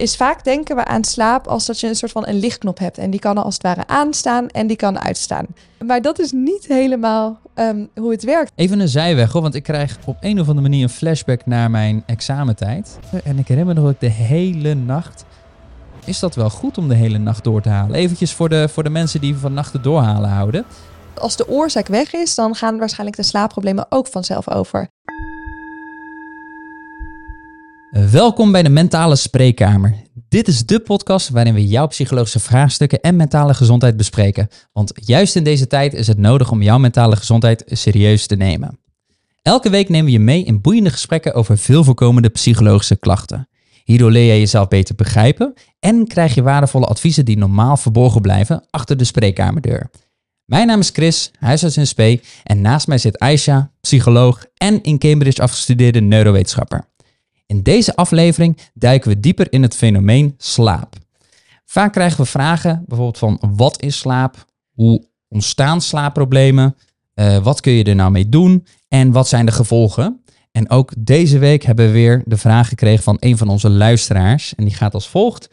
is vaak denken we aan slaap als dat je een soort van een lichtknop hebt. En die kan als het ware aanstaan en die kan uitstaan. Maar dat is niet helemaal ehm, hoe het werkt. Even een zijweg hoor, want ik krijg op een of andere manier een flashback naar mijn examentijd. En ik herinner me nog dat ik de hele nacht... Is dat wel goed om de hele nacht door te halen? Eventjes voor de, voor de mensen die van nachten doorhalen houden. Als de oorzaak weg is, dan gaan waarschijnlijk de slaapproblemen ook vanzelf over. Welkom bij de Mentale Spreekkamer. Dit is de podcast waarin we jouw psychologische vraagstukken en mentale gezondheid bespreken. Want juist in deze tijd is het nodig om jouw mentale gezondheid serieus te nemen. Elke week nemen we je mee in boeiende gesprekken over veel voorkomende psychologische klachten. Hierdoor leer je jezelf beter begrijpen en krijg je waardevolle adviezen die normaal verborgen blijven achter de spreekkamerdeur. Mijn naam is Chris, huisarts in SP en naast mij zit Aisha, psycholoog en in Cambridge afgestudeerde neurowetenschapper. In deze aflevering duiken we dieper in het fenomeen slaap. Vaak krijgen we vragen bijvoorbeeld van wat is slaap? Hoe ontstaan slaapproblemen? Uh, wat kun je er nou mee doen? En wat zijn de gevolgen? En ook deze week hebben we weer de vraag gekregen van een van onze luisteraars. En die gaat als volgt.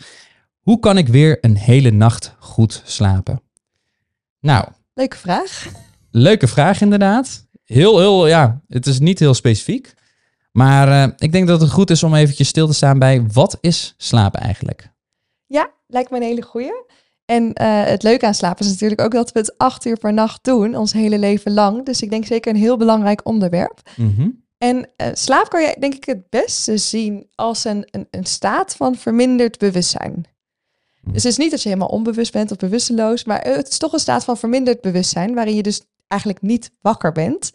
Hoe kan ik weer een hele nacht goed slapen? Nou. Leuke vraag. Leuke vraag inderdaad. Heel, heel, ja, het is niet heel specifiek. Maar uh, ik denk dat het goed is om eventjes stil te staan bij wat is slapen eigenlijk? Ja, lijkt me een hele goeie. En uh, het leuke aan slapen is natuurlijk ook dat we het acht uur per nacht doen, ons hele leven lang. Dus ik denk zeker een heel belangrijk onderwerp. Mm -hmm. En uh, slaap kan je denk ik het beste zien als een, een, een staat van verminderd bewustzijn. Mm. Dus het is niet dat je helemaal onbewust bent of bewusteloos, maar het is toch een staat van verminderd bewustzijn, waarin je dus eigenlijk niet wakker bent.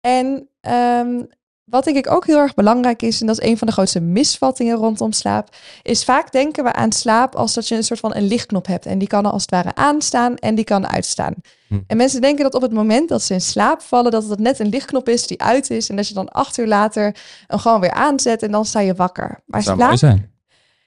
En um, wat denk ik ook heel erg belangrijk is, en dat is een van de grootste misvattingen rondom slaap, is vaak denken we aan slaap als dat je een soort van een lichtknop hebt. En die kan als het ware aanstaan en die kan uitstaan. Hm. En mensen denken dat op het moment dat ze in slaap vallen, dat het net een lichtknop is die uit is. En dat je dan acht uur later hem gewoon weer aanzet en dan sta je wakker. Maar Zou slaap. mooi zijn.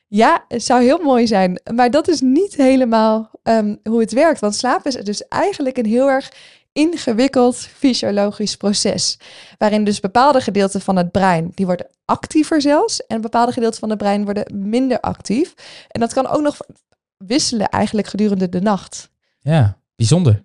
Ja, het zou heel mooi zijn. Maar dat is niet helemaal um, hoe het werkt. Want slaap is dus eigenlijk een heel erg ingewikkeld fysiologisch proces. Waarin dus bepaalde gedeelten van het brein, die worden actiever zelfs. En bepaalde gedeelten van het brein worden minder actief. En dat kan ook nog wisselen eigenlijk gedurende de nacht. Ja, bijzonder.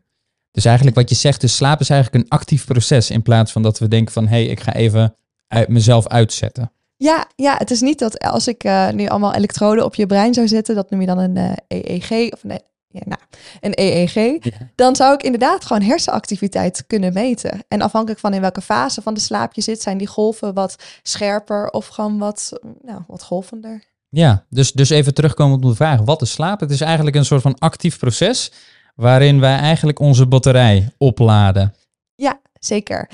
Dus eigenlijk wat je zegt, dus slaap is eigenlijk een actief proces. In plaats van dat we denken van, hé, hey, ik ga even uit mezelf uitzetten. Ja, ja, het is niet dat als ik uh, nu allemaal elektroden op je brein zou zetten, dat noem je dan een uh, EEG of een ja, nou, een EEG, ja. dan zou ik inderdaad gewoon hersenactiviteit kunnen meten. En afhankelijk van in welke fase van de slaap je zit, zijn die golven wat scherper of gewoon wat, nou, wat golvender. Ja, dus, dus even terugkomen op de vraag, wat is slaap? Het is eigenlijk een soort van actief proces waarin wij eigenlijk onze batterij opladen. Ja, zeker.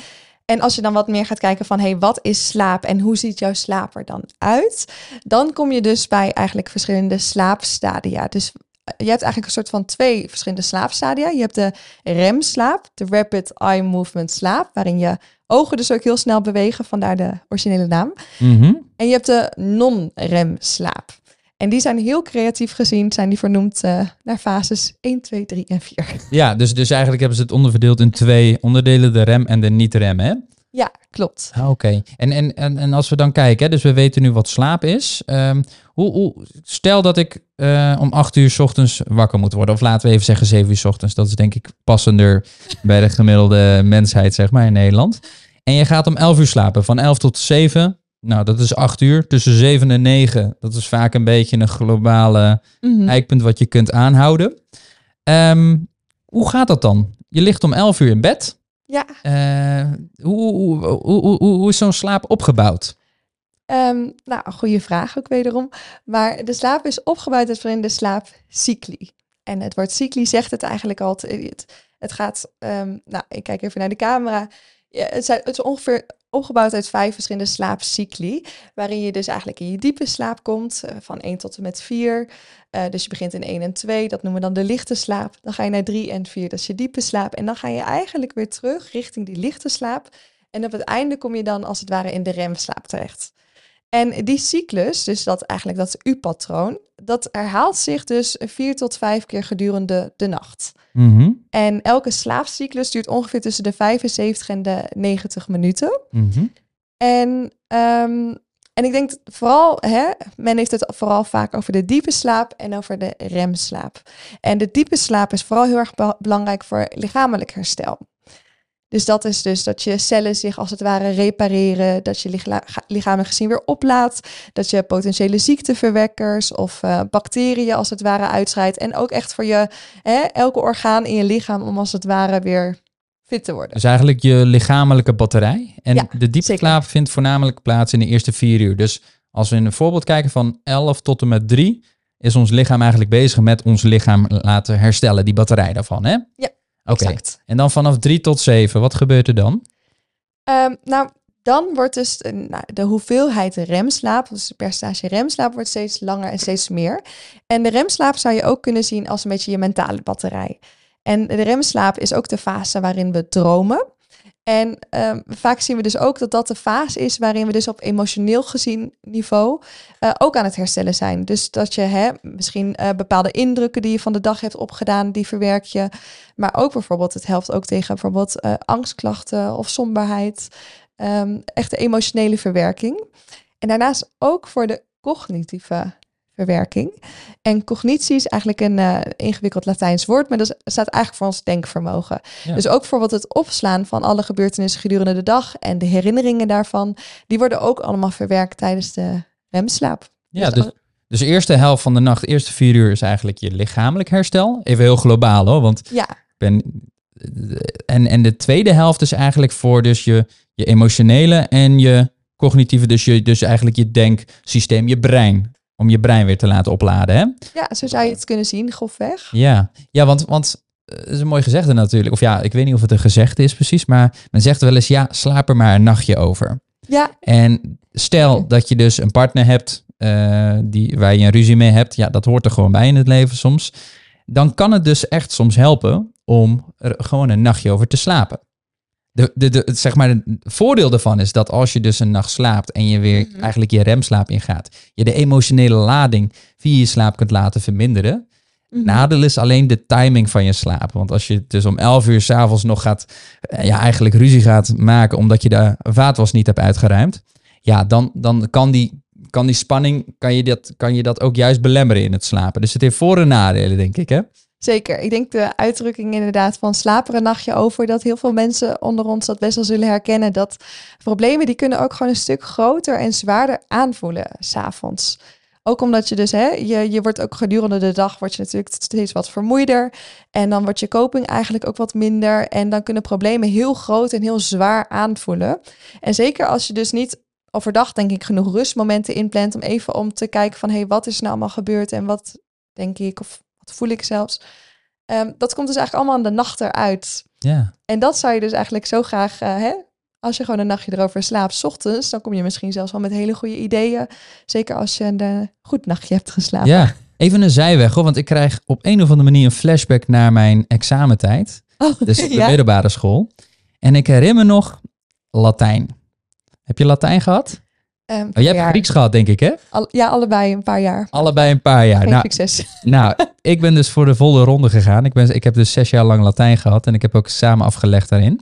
En als je dan wat meer gaat kijken van, hé, hey, wat is slaap en hoe ziet jouw slaap er dan uit? Dan kom je dus bij eigenlijk verschillende slaapstadia. Dus je hebt eigenlijk een soort van twee verschillende slaapstadia. Je hebt de REM-slaap, de Rapid Eye Movement slaap, waarin je ogen dus ook heel snel bewegen, vandaar de originele naam. Mm -hmm. En je hebt de non-REM-slaap. En die zijn heel creatief gezien, zijn die vernoemd uh, naar fases 1, 2, 3 en 4. Ja, dus, dus eigenlijk hebben ze het onderverdeeld in twee onderdelen, de rem en de niet-rem, hè? Ja, klopt. Ah, Oké. Okay. En, en, en, en als we dan kijken, hè, dus we weten nu wat slaap is. Um, hoe, hoe, stel dat ik uh, om acht uur s ochtends wakker moet worden. Of laten we even zeggen zeven uur s ochtends. Dat is denk ik passender bij de gemiddelde mensheid, zeg maar, in Nederland. En je gaat om elf uur slapen. Van elf tot zeven. Nou, dat is acht uur. Tussen zeven en negen. Dat is vaak een beetje een globale Mhm. mm -hmm. eikpunt wat je kunt aanhouden. Um, hoe gaat dat dan? Je ligt om elf uur in bed. Ja. Uh, hoe, hoe, hoe, hoe, hoe is zo'n slaap opgebouwd? Um, nou, goede vraag ook wederom. Maar de slaap is opgebouwd uit verschillende slaapcycli. En het woord cycli zegt het eigenlijk al. Het, het gaat, um, nou, ik kijk even naar de camera. Ja, het, zijn, het is ongeveer opgebouwd uit vijf verschillende slaapcycli. Waarin je dus eigenlijk in je diepe slaap komt, uh, van 1 tot en met 4. Uh, dus je begint in 1 en 2, dat noemen we dan de lichte slaap. Dan ga je naar 3 en 4, dat is je diepe slaap. En dan ga je eigenlijk weer terug richting die lichte slaap. En op het einde kom je dan als het ware in de remslaap terecht. En die cyclus, dus dat eigenlijk dat U-patroon, dat herhaalt zich dus vier tot vijf keer gedurende de nacht. Mm -hmm. En elke slaapcyclus duurt ongeveer tussen de 75 en de 90 minuten. Mm -hmm. En um, En ik denk vooral, hè, men heeft het vooral vaak over de diepe slaap en over de remslaap. En de diepe slaap is vooral heel erg be- belangrijk voor lichamelijk herstel. Dus dat is dus dat je cellen zich als het ware repareren, dat je licha- lichamelijk gezien weer oplaadt, dat je potentiële ziekteverwekkers of eh, bacteriën als het ware uitscheidt. En ook echt voor je, hè, elke orgaan in je lichaam om als het ware weer fit te worden. Dus eigenlijk je lichamelijke batterij. En Ja, de zeker. slaap vindt voornamelijk plaats in de eerste vier uur. Dus als we in een voorbeeld kijken van 11 tot en met 3, is ons lichaam eigenlijk bezig met ons lichaam laten herstellen, die batterij daarvan, hè? Ja, Oké. Exact. En dan vanaf 3 tot 7, wat gebeurt er dan? Ehm, nou, dan wordt dus eh, nou, de hoeveelheid remslaap, dus het percentage remslaap, wordt steeds langer en steeds meer. En de remslaap zou je ook kunnen zien als een beetje je mentale batterij. En de remslaap is ook de fase waarin we dromen. En ehm, vaak zien we dus ook dat dat de fase is waarin we dus op emotioneel gezien niveau eh, ook aan het herstellen zijn. Dus dat je hè, misschien eh, bepaalde indrukken die je van de dag hebt opgedaan, die verwerk je. Maar ook bijvoorbeeld, het helpt ook tegen bijvoorbeeld eh, angstklachten of somberheid. Ehm, echte emotionele verwerking. En daarnaast ook voor de cognitieve verwerking. En cognitie is eigenlijk een eh, ingewikkeld Latijns woord, maar dat staat eigenlijk voor ons denkvermogen. Ja. Dus ook bijvoorbeeld het opslaan van alle gebeurtenissen gedurende de dag en de herinneringen daarvan, die worden ook allemaal verwerkt tijdens de remslaap. Ja, Dus dus, dus de eerste helft van de nacht, de eerste vier uur is eigenlijk je lichamelijk herstel. Even heel globaal hoor, want Ja, ik ben... En, en de tweede helft is eigenlijk voor dus je, je emotionele en je cognitieve, dus, je, dus eigenlijk je denksysteem, je brein. Om je brein weer te laten opladen, hè? ja, zo zou je het kunnen zien, grofweg. Ja, ja want, want eh, het is een mooi gezegde natuurlijk. Of ja, ik weet niet of het een gezegde is precies, maar men zegt wel eens, ja, slaap er maar een nachtje over. Ja, En stel dat je dus een partner hebt eh, die, waar je een ruzie mee hebt, ja, dat hoort er gewoon bij in het leven soms. Dan kan het dus echt soms helpen om er gewoon een nachtje over te slapen. De, de, de, het, zeg maar, het voordeel daarvan is dat als je dus een nacht slaapt en je weer Mhm. eigenlijk je remslaap ingaat, je de emotionele lading via je slaap kunt laten verminderen. Mhm. Nadeel is alleen de timing van je slaap. Want als je dus om 11 uur s'avonds nog gaat, eh, ja, eigenlijk ruzie gaat maken omdat je de vaatwas niet hebt uitgeruimd. Ja, dan, dan kan, die, kan die spanning, kan je, dat, kan je dat ook juist belemmeren in het slapen. Dus het heeft voor- en nadelen, denk ik, hè? Zeker. Ik denk de uitdrukking inderdaad van slaap er een nachtje over, dat heel veel mensen onder ons dat best wel zullen herkennen. Dat problemen die kunnen ook gewoon een stuk groter en zwaarder aanvoelen s'avonds. Ook omdat je dus, hè, je, je wordt ook gedurende de dag, word je natuurlijk steeds wat vermoeider. En dan wordt je coping eigenlijk ook wat minder. En dan kunnen problemen heel groot en heel zwaar aanvoelen. En zeker als je dus niet overdag, denk ik, genoeg rustmomenten inplant om even om te kijken van, hé, hey, wat is nou allemaal gebeurd en wat denk ik of wat voel ik zelfs. Ehm, dat komt dus eigenlijk allemaal aan de nacht eruit. Ja. En dat zou je dus eigenlijk zo graag, eh, hè, als je gewoon een nachtje erover slaapt, 's ochtends, dan kom je misschien zelfs wel met hele goede ideeën. Zeker als je een eh, goed nachtje hebt geslapen. ja, even een zijweg, hoor, want ik krijg op een of andere manier een flashback naar mijn examentijd. Oh, Dus de ja. middelbare school. En ik herinner me nog Latijn. Heb je Latijn gehad? Oh, jij hebt jaar. Grieks gehad, denk ik, hè? Al- ja, allebei een paar jaar. Allebei een paar jaar. Geen Nou, succes. Nou, ik ben dus voor de volle ronde gegaan. Ik, ben, ik heb dus zes jaar lang Latijn gehad en ik heb ook samen afgelegd daarin.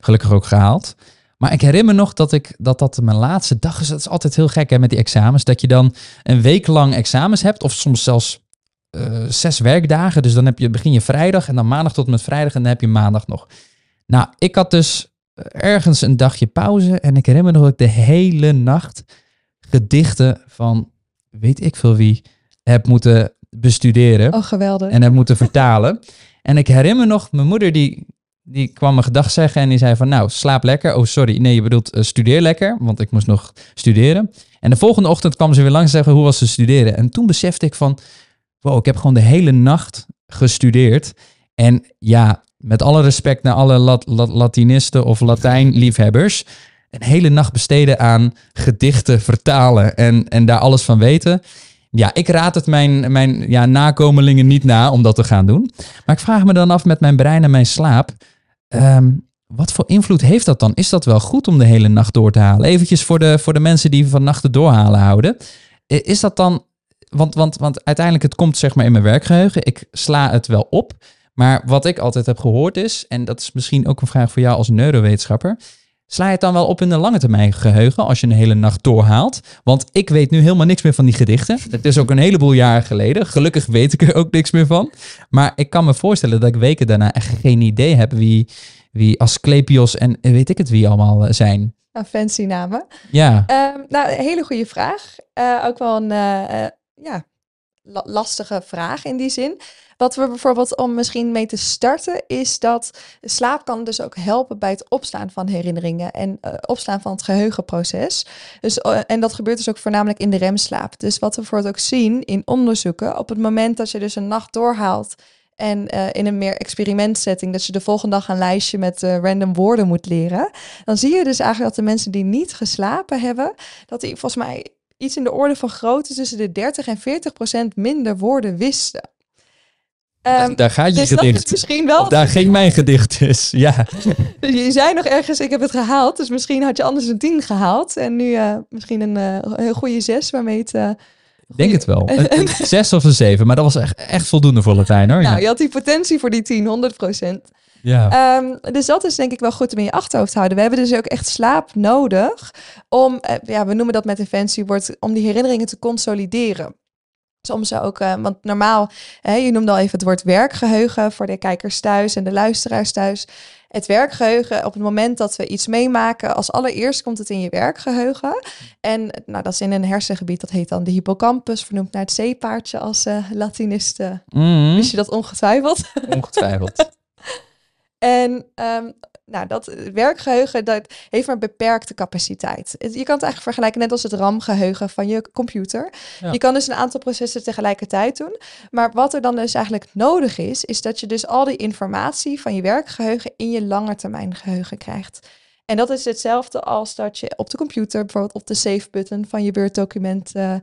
Gelukkig ook gehaald. Maar ik herinner me nog dat ik, dat, dat mijn laatste dag is. Dat is altijd heel gek hè, met die examens. Dat je dan een week lang examens hebt. Of soms zelfs eh, zes werkdagen. Dus dan heb je, begin je vrijdag en dan maandag tot en met vrijdag. En dan heb je maandag nog. Nou, ik had dus ergens een dagje pauze. En ik herinner me nog dat ik de hele nacht gedichten van weet ik veel wie heb moeten bestuderen Oh, geweldig. en heb moeten vertalen. En ik herinner me nog, mijn moeder die, die kwam me gedag zeggen en die zei van nou, slaap lekker. Oh, sorry, nee, je bedoelt eh, studeer lekker, want ik moest nog studeren. En de volgende ochtend kwam ze weer langs en zeggen hoe was ze studeren. En toen besefte ik van, wow, ik heb gewoon de hele nacht gestudeerd. En ja, met alle respect naar alle lat, lat- Latinisten of Latijn-liefhebbers, een hele nacht besteden aan gedichten vertalen en, en daar alles van weten. Ja, ik raad het mijn, mijn ja, nakomelingen niet na om dat te gaan doen. Maar ik vraag me dan af met mijn brein en mijn slaap. ehm, wat voor invloed heeft dat dan? Is dat wel goed om de hele nacht door te halen? Eventjes voor de, voor de mensen die van nachten doorhalen houden. Is dat dan... Want, want, want uiteindelijk, het komt zeg maar in mijn werkgeheugen. Ik sla het wel op. Maar wat ik altijd heb gehoord is... en dat is misschien ook een vraag voor jou als neurowetenschapper... Sla je het dan wel op in de lange termijn geheugen als je een hele nacht doorhaalt? Want ik weet nu helemaal niks meer van die gedichten. Het is ook een heleboel jaren geleden. Gelukkig weet ik er ook niks meer van. Maar ik kan me voorstellen dat ik weken daarna echt geen idee heb wie, wie Asclepios en weet ik het wie allemaal eh, zijn. Een fancy namen. Ja. Um, nou, hele goede vraag. Uh, ook wel een uh, ja, lastige vraag in die zin. Wat we bijvoorbeeld om misschien mee te starten, is dat slaap kan dus ook helpen bij het opslaan van herinneringen en uh, opslaan van het geheugenproces. Dus, uh, en dat gebeurt dus ook voornamelijk in de remslaap. Dus wat we bijvoorbeeld ook zien in onderzoeken, op het moment dat je dus een nacht doorhaalt en uh, in een meer experimentsetting, dat je de volgende dag een lijstje met random woorden moet leren. Dan zie je dus eigenlijk dat de mensen die niet geslapen hebben, dat die volgens mij iets in de orde van grootte tussen de 30 en 40 procent minder woorden wisten. Um, daar gaat je dus gedicht. Is misschien wel. Of daar ging mijn gedicht dus. Ja. Dus je zei nog ergens, ik heb het gehaald. Dus misschien had je anders een 10 gehaald. En nu uh, misschien een uh, heel goede 6 waarmee het. Uh, ik denk het wel. Een, een 6 of een 7. Maar dat was echt, echt voldoende voor Latijn hoor. Nou, ja. je had die potentie voor die 10, 100 procent. Ja. Um, dus dat is denk ik wel goed om in je achterhoofd te houden. We hebben dus ook echt slaap nodig om, uh, ja, we noemen dat met een fancy woord, om die herinneringen te consolideren. Soms ook, uh, want normaal, hè, je noemde al even het woord werkgeheugen voor de kijkers thuis en de luisteraars thuis. Het werkgeheugen, op het moment dat we iets meemaken, als allereerst komt het in je werkgeheugen. En nou, dat is in een hersengebied, dat heet dan de hippocampus, vernoemd naar het zeepaardje als uh, Latiniste. Mm. Wist je dat ongetwijfeld? Ongetwijfeld. En um, nou, dat werkgeheugen dat heeft maar beperkte capaciteit. Je kan het eigenlijk vergelijken net als het RAM-geheugen van je computer. Ja. Je kan dus een aantal processen tegelijkertijd doen. Maar wat er dan dus eigenlijk nodig is, is dat je dus al die informatie van je werkgeheugen in je langetermijn geheugen krijgt. En dat is hetzelfde als dat je op de computer bijvoorbeeld op de save-button van je Word-document uh,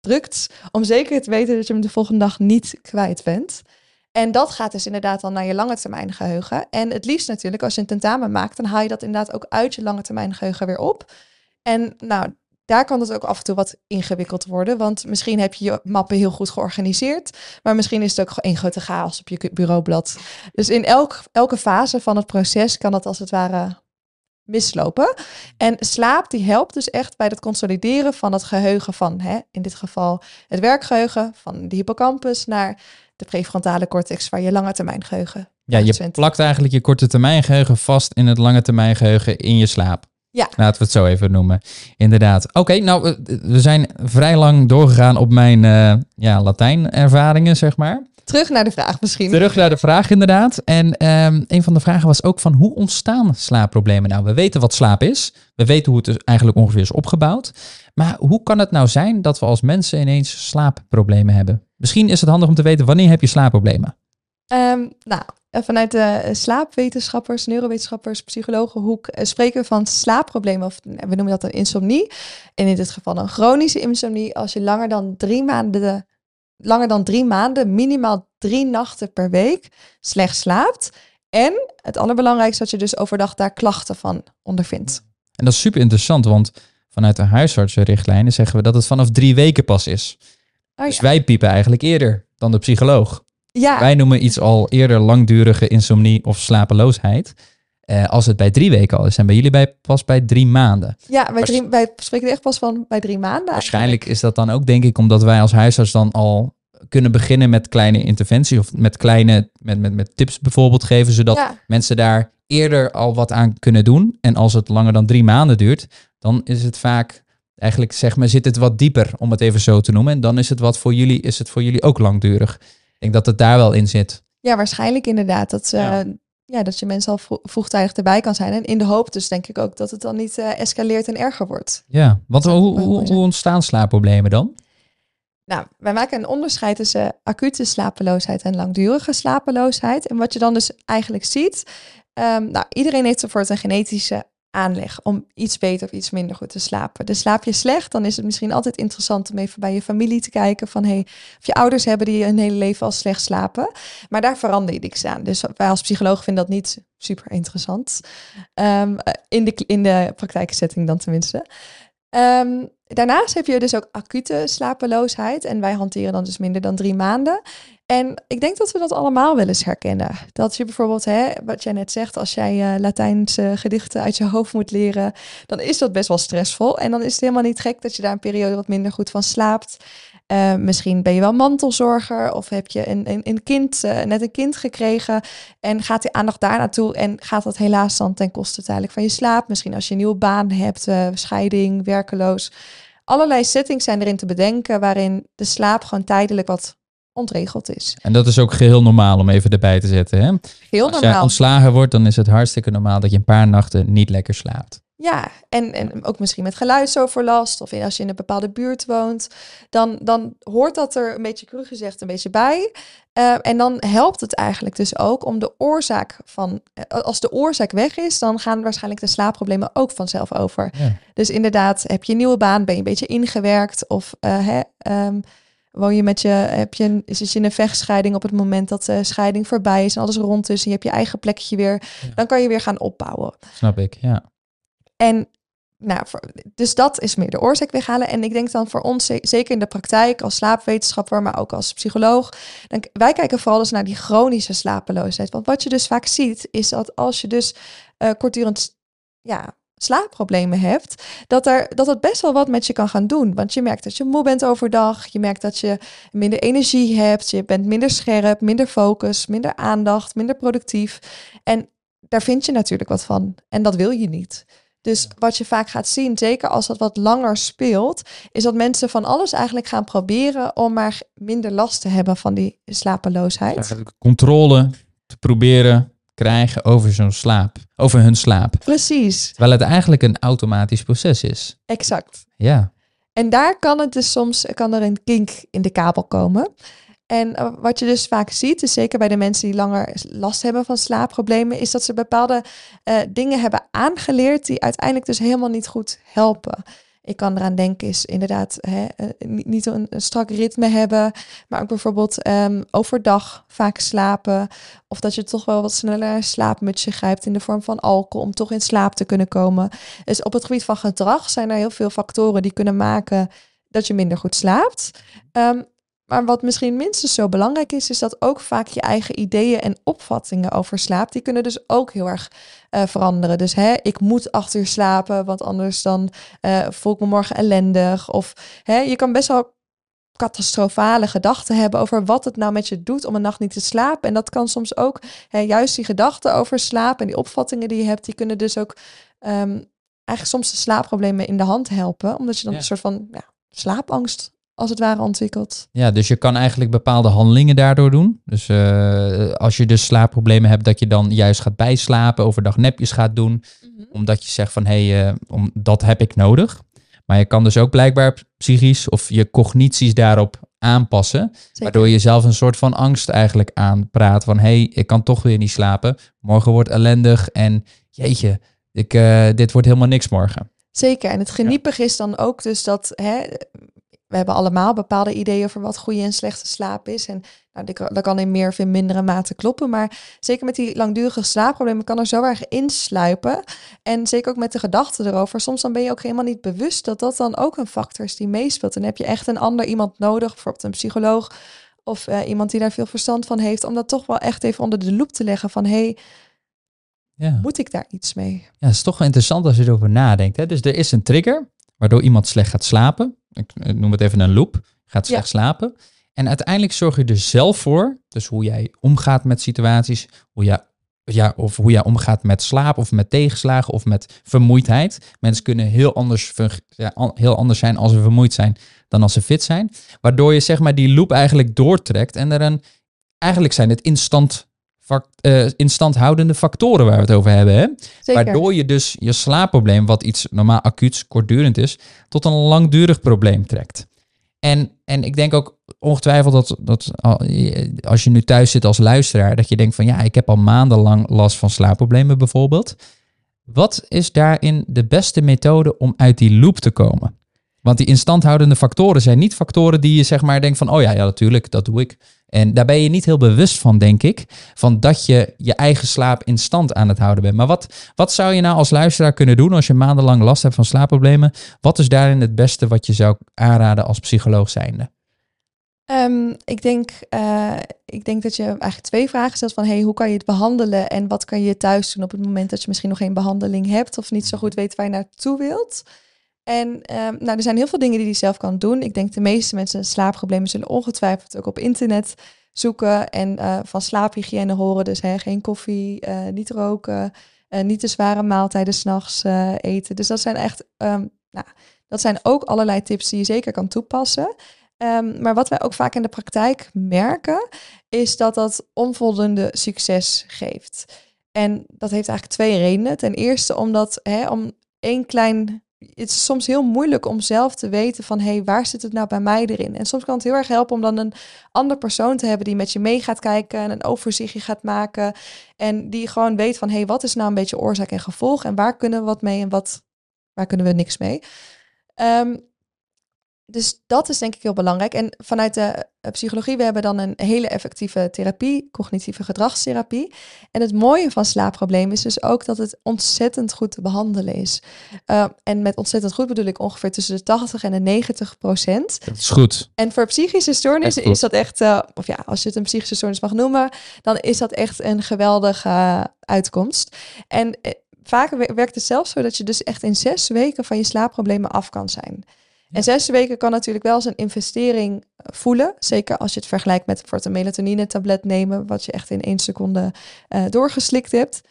drukt. Om zeker te weten dat je hem de volgende dag niet kwijt bent. En dat gaat dus inderdaad dan naar je lange termijn geheugen. En het liefst natuurlijk, als je een tentamen maakt, dan haal je dat inderdaad ook uit je lange termijn geheugen weer op. En nou, daar kan het ook af en toe wat ingewikkeld worden. Want misschien heb je je mappen heel goed georganiseerd. Maar misschien is het ook één grote chaos op je bureaublad. Dus in elk, elke fase van het proces kan het als het ware mislopen. En slaap die helpt dus echt bij het consolideren van het geheugen van, hè, in dit geval het werkgeheugen van de hippocampus naar de prefrontale cortex waar je lange termijn geheugen. Ja, je plakt eigenlijk je korte termijn geheugen vast in het lange termijn geheugen in je slaap. Ja. Laten we het zo even noemen. Inderdaad. Oké, okay, nou, we zijn vrij lang doorgegaan op mijn uh, ja, Latijn-ervaringen, zeg maar. Terug naar de vraag misschien. Terug naar de vraag, inderdaad. En um, een van de vragen was ook van hoe ontstaan slaapproblemen? Nou, we weten wat slaap is. We weten hoe het dus eigenlijk ongeveer is opgebouwd. Maar hoe kan het nou zijn dat we als mensen ineens slaapproblemen hebben? Misschien is het handig om te weten wanneer heb je slaapproblemen? Um, nou, vanuit de slaapwetenschappers, neurowetenschappers, psychologenhoek uh, spreken we van slaapproblemen. Of we noemen dat een insomnie. En in dit geval een chronische insomnie. Als je langer dan drie maanden, langer dan drie maanden, minimaal drie nachten per week slecht slaapt. En het allerbelangrijkste, dat je dus overdag daar klachten van ondervindt. En dat is super interessant, want vanuit de huisartsenrichtlijnen zeggen we dat het vanaf drie weken pas is. Oh, dus wij piepen eigenlijk eerder dan de psycholoog. Ja. Wij noemen iets al eerder langdurige insomnie of slapeloosheid. Uh, als het bij drie weken al is. En bij jullie bij, pas bij drie maanden. Ja, bij drie, wij spreken echt pas van bij drie maanden. Waarschijnlijk is dat dan ook, denk ik, omdat wij als huisarts dan al kunnen beginnen met kleine interventies. Of met kleine, met, met, met tips bijvoorbeeld geven. Zodat Ja. mensen daar eerder al wat aan kunnen doen. En als het langer dan drie maanden duurt, dan is het vaak eigenlijk zeg maar zit het wat dieper om het even zo te noemen. En dan is het wat voor jullie is het voor jullie ook langdurig. Ik denk dat het daar wel in zit. Ja, waarschijnlijk inderdaad. Dat, uh, Ja. Ja. dat je mensen al vro- vroegtijdig erbij kan zijn. En in de hoop dus denk ik ook dat het dan niet eh, escaleert en erger wordt. Ja, zou hoe, hoe, ontstaan slaapproblemen dan? Nou, wij maken een onderscheid tussen acute slapeloosheid en langdurige slapeloosheid. En wat je dan dus eigenlijk ziet, ehm, nou, iedereen heeft bijvoorbeeld een genetische aanleg om iets beter of iets minder goed te slapen. Dus slaap je slecht, dan is het misschien altijd interessant om even bij je familie te kijken van hey, of je ouders hebben die hun hele leven al slecht slapen. Maar daar verander je niks aan. Dus wij als psycholoog vinden dat niet super interessant. Ehm, in, de, in de praktijksetting dan tenminste. Ehm, daarnaast heb je dus ook acute slapeloosheid. En wij hanteren dan dus minder dan drie maanden. En ik denk dat we dat allemaal wel eens herkennen. Dat je bijvoorbeeld, hè, wat jij net zegt, als jij uh, Latijnse gedichten uit je hoofd moet leren, dan is dat best wel stressvol. En dan is het helemaal niet gek dat je daar een periode wat minder goed van slaapt. Uh, misschien ben je wel mantelzorger of heb je een, een, kind, uh, net een kind gekregen en gaat die aandacht daar naartoe en gaat dat helaas dan ten koste uiteindelijk van je slaap. Misschien als je een nieuwe baan hebt, scheiding, werkeloos. Allerlei settings zijn erin te bedenken waarin de slaap gewoon tijdelijk wat ontregeld is. En dat is ook geheel normaal om even erbij te zetten. Hè? Heel Als normaal. jij ontslagen wordt, dan is het hartstikke normaal dat je een paar nachten niet lekker slaapt. Ja, en, en ook misschien met geluidsoverlast of als je in een bepaalde buurt woont, dan, dan hoort dat er een beetje cru gezegd een beetje bij. Uh, en dan helpt het eigenlijk dus ook om de oorzaak van, uh, als de oorzaak weg is, dan gaan waarschijnlijk de slaapproblemen ook vanzelf over. Ja. Dus inderdaad, heb je een nieuwe baan, ben je een beetje ingewerkt of uh, hè, um, woon je met je, heb je een, zit je in een vechtscheiding op het moment dat de scheiding voorbij is en alles rond is en je hebt je eigen plekje weer, Ja. dan kan je weer gaan opbouwen. Snap ik, ja. En nou, dus dat is meer de oorzaak weghalen. En ik denk dan voor ons, ze- zeker in de praktijk als slaapwetenschapper, maar ook als psycholoog, dan, wij kijken vooral dus naar die chronische slapeloosheid. Want wat je dus vaak ziet, is dat als je dus eh kortdurend ja, slaapproblemen hebt, dat, er, dat het best wel wat met je kan gaan doen. Want je merkt dat je moe bent overdag, je merkt dat je minder energie hebt, je bent minder scherp, minder focus, minder aandacht, minder productief. En daar vind je natuurlijk wat van. En dat wil je niet. Dus wat je vaak gaat zien, zeker als dat wat langer speelt, is dat mensen van alles eigenlijk gaan proberen om maar minder last te hebben van die slapeloosheid. Eigenlijk Controle te proberen krijgen over zo'n slaap, over hun slaap. Precies, Terwijl het eigenlijk een automatisch proces is. exact. Ja, En daar kan het dus soms kan er een kink in de kabel komen. En uh, wat je dus vaak ziet, dus zeker bij de mensen die langer last hebben van slaapproblemen, is dat ze bepaalde uh, dingen hebben aangeleerd die uiteindelijk dus helemaal niet goed helpen. Ik kan eraan denken, is inderdaad hè, uh, niet, een, een, strak ritme hebben, maar ook bijvoorbeeld um, overdag vaak slapen. Of dat je toch wel wat sneller een slaapmutsje grijpt in de vorm van alcohol om toch in slaap te kunnen komen. Dus op het gebied van gedrag zijn er heel veel factoren die kunnen maken dat je minder goed slaapt. Um, maar wat misschien minstens zo belangrijk is, is dat ook vaak je eigen ideeën en opvattingen over slaap, die kunnen dus ook heel erg uh, veranderen. Dus hè, ik moet acht uur slapen, want anders dan uh, voel ik me morgen ellendig. Of hè, je kan best wel catastrofale gedachten hebben over wat het nou met je doet om een nacht niet te slapen. En dat kan soms ook, hè, juist die gedachten over slaap en die opvattingen die je hebt, die kunnen dus ook um, eigenlijk soms de slaapproblemen in de hand helpen, omdat je dan ja. een soort van ja, slaapangst als het ware ontwikkeld. Ja, dus je kan eigenlijk bepaalde handelingen daardoor doen. Dus uh, als je dus slaapproblemen hebt, dat je dan juist gaat bijslapen, overdag nepjes gaat doen, mm-hmm. omdat je zegt van hé, hey, uh, om, dat heb ik nodig. Maar je kan dus ook blijkbaar psychisch of je cognities daarop aanpassen, Zeker. waardoor je zelf een soort van angst eigenlijk aanpraat van hé, hey, ik kan toch weer niet slapen, morgen wordt ellendig en jeetje, ik, uh, dit wordt helemaal niks morgen. Zeker, en het geniepig is dan ook dus dat hè, we hebben allemaal bepaalde ideeën over wat goede en slechte slaap is. En nou, dat kan in meer of in mindere mate kloppen. Maar zeker met die langdurige slaapproblemen kan er zo erg insluipen. En zeker ook met de gedachten erover. Soms dan ben je ook helemaal niet bewust dat dat dan ook een factor is die meespeelt. En dan heb je echt een ander iemand nodig, bijvoorbeeld een psycholoog. Of uh, iemand die daar veel verstand van heeft. Om dat toch wel echt even onder de loep te leggen van... Hey, ja. moet ik daar iets mee? Ja, het is toch wel interessant als je erover nadenkt. Hè? Dus er is een trigger waardoor iemand slecht gaat slapen ik noem het even een loop, gaat slecht ja. slapen. En uiteindelijk zorg je er zelf voor, dus hoe jij omgaat met situaties, hoe jij, ja, of hoe jij omgaat met slaap of met tegenslagen of met vermoeidheid. Mensen kunnen heel anders, ja, heel anders zijn als ze vermoeid zijn dan als ze fit zijn. Waardoor je zeg maar die loop eigenlijk doortrekt en er een, eigenlijk zijn het instant uh, instandhoudende factoren waar we het over hebben. Hè? Waardoor je dus je slaapprobleem, wat iets normaal acuuts, kortdurend is, tot een langdurig probleem trekt. En, en ik denk ook ongetwijfeld dat, dat als je nu thuis zit als luisteraar, dat je denkt van ja, ik heb al maandenlang last van slaapproblemen bijvoorbeeld. Wat is daarin de beste methode om uit die loop te komen? Want die instandhoudende factoren zijn niet factoren die je zeg maar denkt van, oh ja, ja natuurlijk, dat doe ik. En daar ben je niet heel bewust van, denk ik, van dat je je eigen slaap in stand aan het houden bent. Maar wat, wat zou je nou als luisteraar kunnen doen als je maandenlang last hebt van slaapproblemen? Wat is daarin het beste wat je zou aanraden als psycholoog zijnde? Ehm, ik, denk, eh, ik denk dat je eigenlijk twee vragen stelt van hey, hoe kan je het behandelen en wat kan je thuis doen op het moment dat je misschien nog geen behandeling hebt of niet zo goed weet waar je naartoe wilt. En ehm, nou, er zijn heel veel dingen die hij zelf kan doen. Ik denk de meeste mensen slaapproblemen zullen ongetwijfeld ook op internet zoeken en uh, van slaaphygiëne horen. Dus hè, geen koffie, uh, niet roken, uh, niet te zware maaltijden s'nachts eten. Dus dat zijn echt, um, nou, dat zijn ook allerlei tips die je zeker kan toepassen. Um, maar wat wij ook vaak in de praktijk merken, is dat dat onvoldoende succes geeft. En dat heeft eigenlijk twee redenen. Ten eerste omdat hè, om één klein het is soms heel moeilijk om zelf te weten van hé, hey, waar zit het nou bij mij erin? En soms kan het heel erg helpen om dan een andere persoon te hebben die met je mee gaat kijken en een overzichtje gaat maken. En die gewoon weet van hé, hey, wat is nou een beetje oorzaak en gevolg en waar kunnen we wat mee en wat, waar kunnen we niks mee? Um, dus dat is denk ik heel belangrijk. En vanuit de eh, psychologie, we hebben dan een hele effectieve therapie, cognitieve gedragstherapie. En het mooie van slaapproblemen is dus ook dat het ontzettend goed te behandelen is. Uh, en met ontzettend goed bedoel ik ongeveer tussen de 80 en de 90 procent. Dat is goed. En voor psychische stoornissen is dat echt, uh, of ja, als je het een psychische stoornis mag noemen, dan is dat echt een geweldige uitkomst. En vaak werkt het zelfs zo dat je dus echt in zes weken van je slaapproblemen af kan zijn. En zes weken kan natuurlijk wel als een investering eh, voelen. Zeker als je het vergelijkt met voor een melatonine tablet nemen, wat je echt in één seconde uh, doorgeslikt hebt.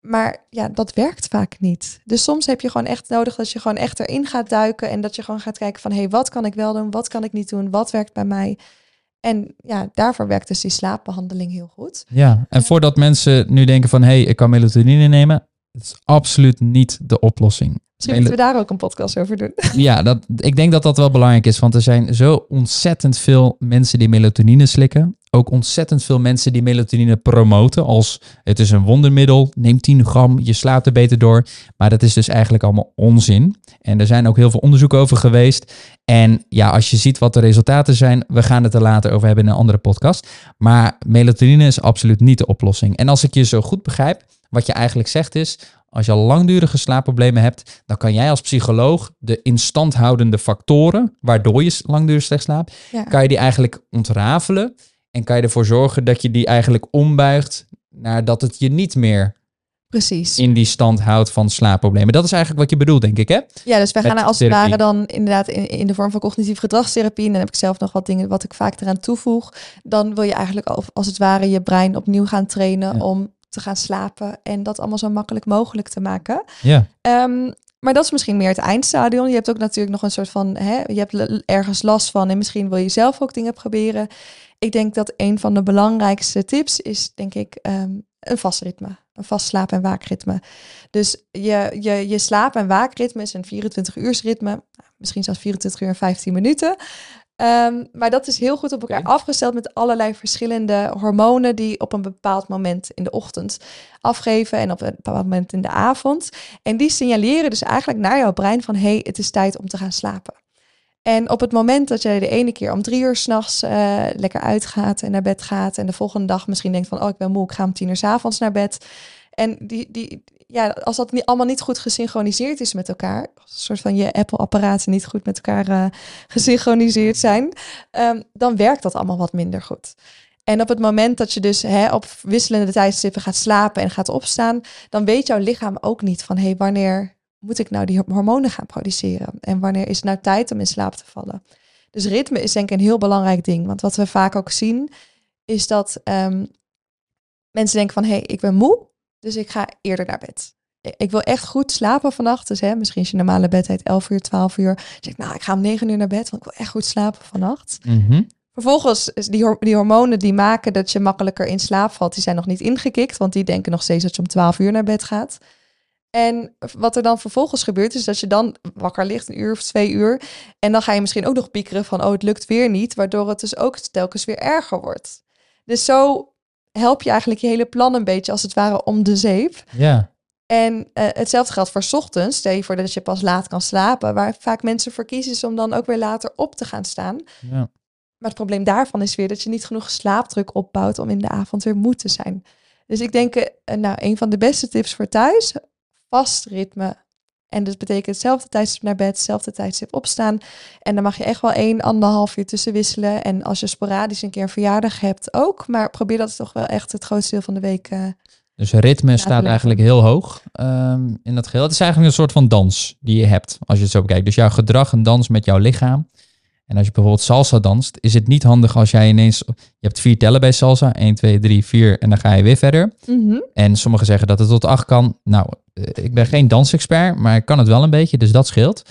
Maar ja, dat werkt vaak niet. Dus soms heb je gewoon echt nodig dat je gewoon echt erin gaat duiken en dat je gewoon gaat kijken van hé, hey, wat kan ik wel doen, wat kan ik niet doen, wat werkt bij mij. En ja, daarvoor werkt dus die slaapbehandeling heel goed. Ja, en voordat mensen nu denken van hé, hey, ik kan melatonine nemen, het is absoluut niet de oplossing. Misschien moeten we daar ook een podcast over doen. Ja, dat, ik denk dat dat wel belangrijk is. Want er zijn zo ontzettend veel mensen die melatonine slikken. Ook ontzettend veel mensen die melatonine promoten. Als het is een wondermiddel, neem 10 gram, je slaapt er beter door. Maar dat is dus eigenlijk allemaal onzin. En er zijn ook heel veel onderzoeken over geweest. En ja, als je ziet wat de resultaten zijn, we gaan het er later over hebben in een andere podcast. Maar melatonine is absoluut niet de oplossing. En als ik je zo goed begrijp, wat je eigenlijk zegt is, als je al langdurige slaapproblemen hebt, dan kan jij als psycholoog de instandhoudende factoren, waardoor je langdurig slecht slaapt, kan je die eigenlijk ontrafelen en kan je ervoor zorgen dat je die eigenlijk ombuigt naar dat het je niet meer Precies. in die stand houdt van slaapproblemen. Dat is eigenlijk wat je bedoelt, denk ik, hè? Ja, dus wij gaan als het ware dan inderdaad in, in de vorm van cognitieve gedragstherapie. En dan heb ik zelf nog wat dingen wat ik vaak eraan toevoeg. Dan wil je eigenlijk als het ware je brein opnieuw gaan trainen om te gaan slapen en dat allemaal zo makkelijk mogelijk te maken. Ja. Um, maar dat is misschien meer het eindstadion. Je hebt ook natuurlijk nog een soort van, hè, je hebt ergens last van en misschien wil je zelf ook dingen proberen. Ik denk dat een van de belangrijkste tips is, denk ik, um, een vast ritme. Een vast slaap- en waakritme. Dus je, je, je slaap- en waakritme is een 24 uur ritme. Nou, misschien zelfs 24 uur en 15 minuten. Um, maar dat is heel goed op elkaar afgesteld met allerlei verschillende hormonen die op een bepaald moment in de ochtend afgeven en op een bepaald moment in de avond. En die signaleren dus eigenlijk naar jouw brein van hé, hey, het is tijd om te gaan slapen. En op het moment dat jij de ene keer om drie uur s'nachts uh, lekker uitgaat en naar bed gaat en de volgende dag misschien denkt van oh ik ben moe, ik ga om tien uur s avonds naar bed. En die, die, ja, als dat niet, allemaal niet goed gesynchroniseerd is met elkaar, als een soort van je Apple-apparaten niet goed met elkaar uh, gesynchroniseerd zijn, um, dan werkt dat allemaal wat minder goed. En op het moment dat je dus hè, op wisselende tijdstippen gaat slapen en gaat opstaan, dan weet jouw lichaam ook niet van hé, hey, wanneer moet ik nou die hormonen gaan produceren? En wanneer is het nou tijd om in slaap te vallen? Dus ritme is denk ik een heel belangrijk ding. Want wat we vaak ook zien, is dat um, mensen denken van hé, hey, ik ben moe. Dus ik ga eerder naar bed. Ik wil echt goed slapen vannacht. Dus hè, misschien is je normale bedtijd 11 uur, 12 uur. Dus ik, nou, ik ga om 9 uur naar bed, want ik wil echt goed slapen vannacht. Mm -hmm. Vervolgens, die, die hormonen die maken dat je makkelijker in slaap valt, die zijn nog niet ingekikt, want die denken nog steeds dat je om 12 uur naar bed gaat. En wat er dan vervolgens gebeurt, is dat je dan wakker ligt, een uur of twee uur. En dan ga je misschien ook nog piekeren van, oh, het lukt weer niet. Waardoor het dus ook telkens weer erger wordt. Dus zo help je eigenlijk je hele plan een beetje als het ware om de zeep. Ja. En uh, hetzelfde geldt voor 's ochtends. Stel je voor dat je pas laat kan slapen. Waar vaak mensen voor kiezen is om dan ook weer later op te gaan staan. Ja. Maar het probleem daarvan is weer dat je niet genoeg slaapdruk opbouwt om in de avond weer moe te zijn. Dus ik denk, uh, nou, een van de beste tips voor thuis, vast ritme, En dat betekent hetzelfde tijdstip naar bed, hetzelfde tijdstip opstaan. En dan mag je echt wel één, anderhalf uur tussen wisselen. En als je sporadisch een keer een verjaardag hebt ook. Maar probeer dat toch wel echt het grootste deel van de week uh, dus ritme staat eigenlijk heel hoog um, in dat geheel. Het is eigenlijk een soort van dans die je hebt, als je het zo bekijkt. Dus jouw gedrag en dans met jouw lichaam. En als je bijvoorbeeld salsa danst, is het niet handig als jij ineens... Je hebt vier tellen bij salsa. 1, 2, 3, 4 en dan ga je weer verder. Mm -hmm. En sommigen zeggen dat het tot 8 kan. Nou, eh, ik ben geen dansexpert, maar ik kan het wel een beetje, dus dat scheelt.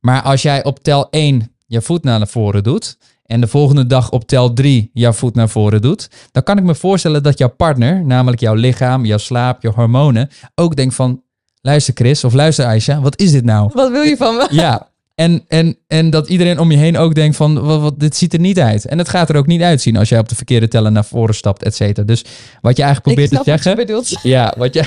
Maar als jij op tel 1 je voet naar voren doet en de volgende dag op tel 3 jouw voet naar voren doet, dan kan ik me voorstellen dat jouw partner, namelijk jouw lichaam, jouw slaap, je hormonen, ook denkt van, luister Chris of luister Aisha, wat is dit nou? Wat wil je van me? Ja, en, en, en dat iedereen om je heen ook denkt van, wat, wat, dit ziet er niet uit. En het gaat er ook niet uitzien als jij op de verkeerde tellen naar voren stapt, et cetera. Dus wat je eigenlijk probeert te zeggen... Wat je ja, wat je,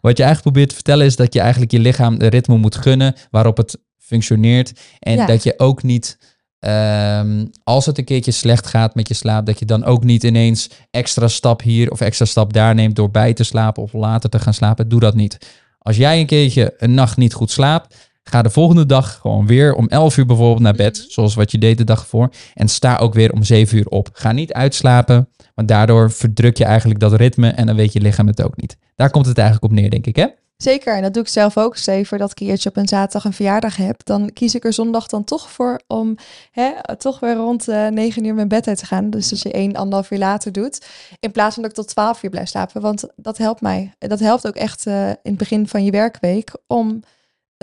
wat je eigenlijk probeert te vertellen is dat je eigenlijk je lichaam de ritme moet gunnen waarop het functioneert. En dat je ook niet Ehm, als het een keertje slecht gaat met je slaap, dat je dan ook niet ineens extra stap hier of extra stap daar neemt door bij te slapen of later te gaan slapen. Doe dat niet. Als jij een keertje een nacht niet goed slaapt, ga de volgende dag gewoon weer om 11 uur bijvoorbeeld naar bed, mhm. zoals wat je deed de dag voor. En sta ook weer om 7 uur op. Ga niet uitslapen, want daardoor verdruk je eigenlijk dat ritme en dan weet je lichaam het ook niet. Daar komt het eigenlijk op neer, denk ik, hè? Zeker, en dat doe ik zelf ook. Zeker dat keertje op een zaterdag een verjaardag heb. Dan kies ik er zondag dan toch voor om hè, toch weer rond uh, eh, 9 uur mijn bed uit te gaan. Dus dat je één, anderhalf uur later doet. In plaats van dat ik tot 12 uur blijf slapen. Want dat helpt mij. Dat helpt ook echt uh, in het begin van je werkweek om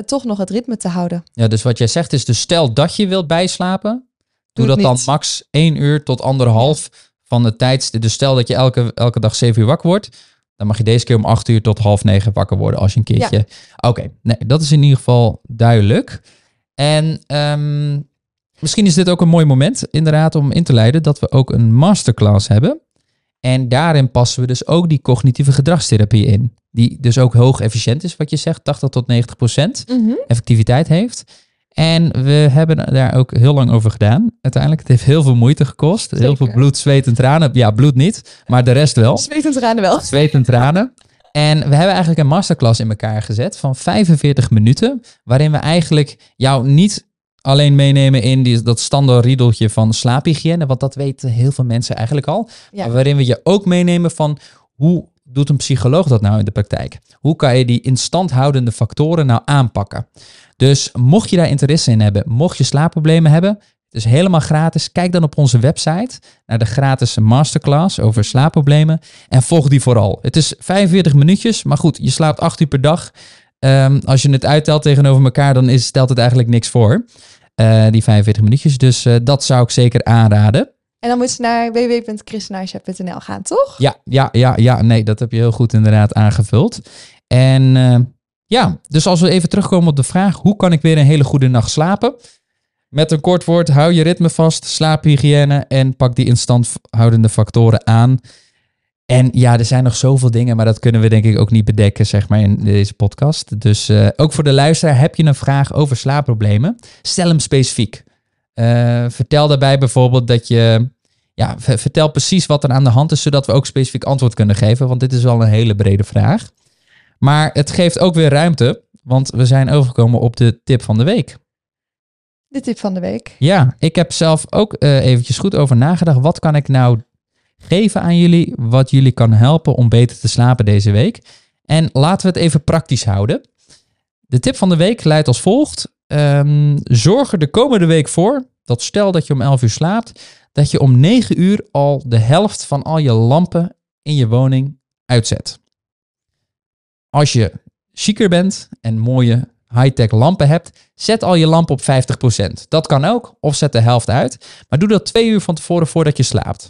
toch nog het ritme te houden. Ja, dus wat jij zegt is, dus stel dat je wilt bijslapen. Doe, dat dan max 1 uur tot anderhalf van de tijd. Dus stel dat je elke, elke dag 7 uur wakker wordt dan mag je deze keer om acht uur tot half negen wakker worden als je een keertje. Oké, nee, dat is in ieder geval duidelijk. En um, misschien is dit ook een mooi moment, inderdaad, om in te leiden dat we ook een masterclass hebben. En daarin passen we dus ook die cognitieve gedragstherapie in. Die dus ook hoog efficiënt is, wat je zegt, 80 tot 90 procent mhm. effectiviteit heeft. En we hebben daar ook heel lang over gedaan. Uiteindelijk, het heeft heel veel moeite gekost. Heel veel bloed, zweet en tranen. Ja, bloed niet, maar de rest wel. Zweet en tranen wel. Zweet en tranen. En we hebben eigenlijk een masterclass in elkaar gezet van 45 minuten, waarin we eigenlijk jou niet alleen meenemen in die, dat standaard riedeltje van slaaphygiëne, want dat weten heel veel mensen eigenlijk al. Waarin we je ook meenemen van hoe doet een psycholoog dat nou in de praktijk? Hoe kan je die instandhoudende factoren nou aanpakken? Dus mocht je daar interesse in hebben, mocht je slaapproblemen hebben, het is helemaal gratis. Kijk dan op onze website naar de gratis masterclass over slaapproblemen en volg die vooral. Het is 45 minuutjes, maar goed, je slaapt 8 uur per dag. Um, als je het uittelt tegenover elkaar, dan is, stelt het eigenlijk niks voor. Uh, die 45 minuutjes. Dus uh, dat zou ik zeker aanraden. En dan moet ze naar www.christenaisha.nl gaan, toch? Ja, ja, ja, ja. Nee, dat heb je heel goed inderdaad aangevuld. En uh, ja, dus als we even terugkomen op de vraag: hoe kan ik weer een hele goede nacht slapen? Met een kort woord, hou je ritme vast, slaaphygiëne en pak die instandhoudende factoren aan. En ja, er zijn nog zoveel dingen, maar dat kunnen we denk ik ook niet bedekken, zeg maar, in deze podcast. Dus uh, ook voor de luisteraar, heb je een vraag over slaapproblemen? Stel hem specifiek. Uh, vertel daarbij bijvoorbeeld dat je, ja, vertel precies wat er aan de hand is, zodat we ook specifiek antwoord kunnen geven, want dit is wel een hele brede vraag. Maar het geeft ook weer ruimte, want we zijn overgekomen op de tip van de week. De tip van de week. Ja, ik heb zelf ook uh, eventjes goed over nagedacht. Wat kan ik nou geven aan jullie, wat jullie kan helpen om beter te slapen deze week? En laten we het even praktisch houden. De tip van de week luidt als volgt. Um, zorg er de komende week voor dat stel dat je om 11 uur slaapt, dat je om 9 uur al de helft van al je lampen in je woning uitzet. Als je chiquer bent en mooie high-tech lampen hebt, zet al je lamp op 50%. Dat kan ook, of zet de helft uit. Maar doe dat twee uur van tevoren voordat je slaapt.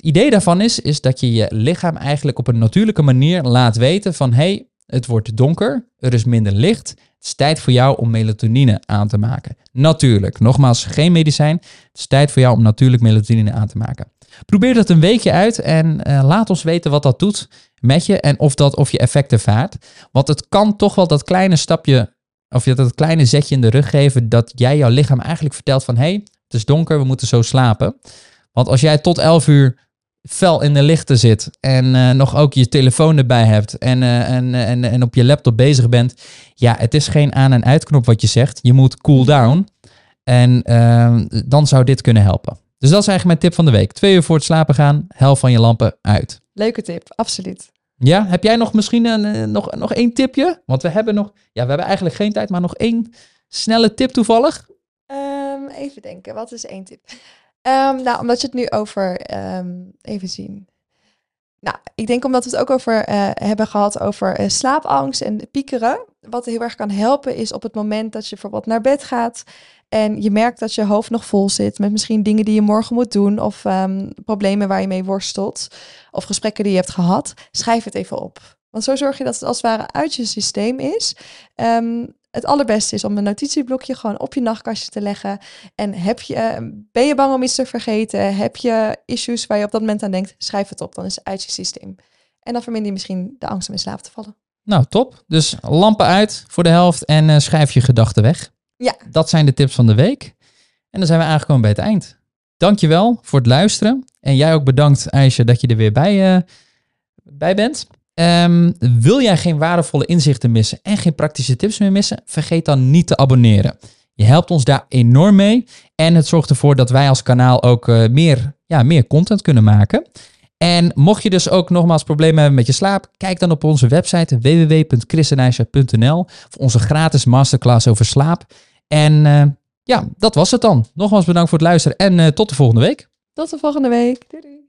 Idee daarvan is, is dat je je lichaam eigenlijk op een natuurlijke manier laat weten van hey, het wordt donker, er is minder licht. Het is tijd voor jou om melatonine aan te maken. Natuurlijk, nogmaals, geen medicijn. Het is tijd voor jou om natuurlijk melatonine aan te maken. Probeer dat een weekje uit en uh, laat ons weten wat dat doet met je en of, dat, of je effect ervaart. Want het kan toch wel dat kleine stapje, of dat kleine zetje in de rug geven, dat jij jouw lichaam eigenlijk vertelt van hé, hey, het is donker, we moeten zo slapen. Want als jij tot 11 uur fel in de lichten zit en eh, nog ook je telefoon erbij hebt en, eh, en, en, en op je laptop bezig bent. Ja, het is geen aan- en uitknop wat je zegt. Je moet cool down. En ehm, dan zou dit kunnen helpen. Dus dat is eigenlijk mijn tip van de week. Twee uur voor het slapen gaan, hel van je lampen uit. Leuke tip, absoluut. Ja, heb jij nog misschien een, eh, nog, nog één tipje? Want we hebben nog, ja, we hebben eigenlijk geen tijd, maar nog één snelle tip toevallig. Ehm, even denken, wat is één tip? Ehm, nou, omdat je het nu over, ehm, even zien. Nou, ik denk omdat we het ook over eh, hebben gehad over eh, slaapangst en piekeren. Wat heel erg kan helpen is op het moment dat je bijvoorbeeld naar bed gaat en je merkt dat je hoofd nog vol zit met misschien dingen die je morgen moet doen of ehm, problemen waar je mee worstelt of gesprekken die je hebt gehad, schrijf het even op. Want zo zorg je dat het als het ware uit je systeem is. Het allerbeste is om een notitieblokje gewoon op je nachtkastje te leggen. En heb je, eh, ben je bang om iets te vergeten? Heb je issues waar je op dat moment aan denkt? Schrijf het op, dan is het uit je systeem. En dan verminder je misschien de angst om in slaap te vallen. Nou, top. Dus lampen uit voor de helft en eh, schrijf je gedachten weg. Ja. Dat zijn de tips van de week. En dan zijn we aangekomen bij het eind. Dankjewel voor het luisteren. En jij ook bedankt, IJsje, dat je er weer bij, eh, bij bent. Ehm, wil jij geen waardevolle inzichten missen en geen praktische tips meer missen? Vergeet dan niet te abonneren. Je helpt ons daar enorm mee. En het zorgt ervoor dat wij als kanaal ook eh, meer, ja, meer content kunnen maken. En mocht je dus ook nogmaals problemen hebben met je slaap, kijk dan op onze website www.christenijsje.nl voor onze gratis masterclass over slaap. En eh, ja, dat was het dan. Nogmaals bedankt voor het luisteren en eh, tot de volgende week. Tot de volgende week. Doei.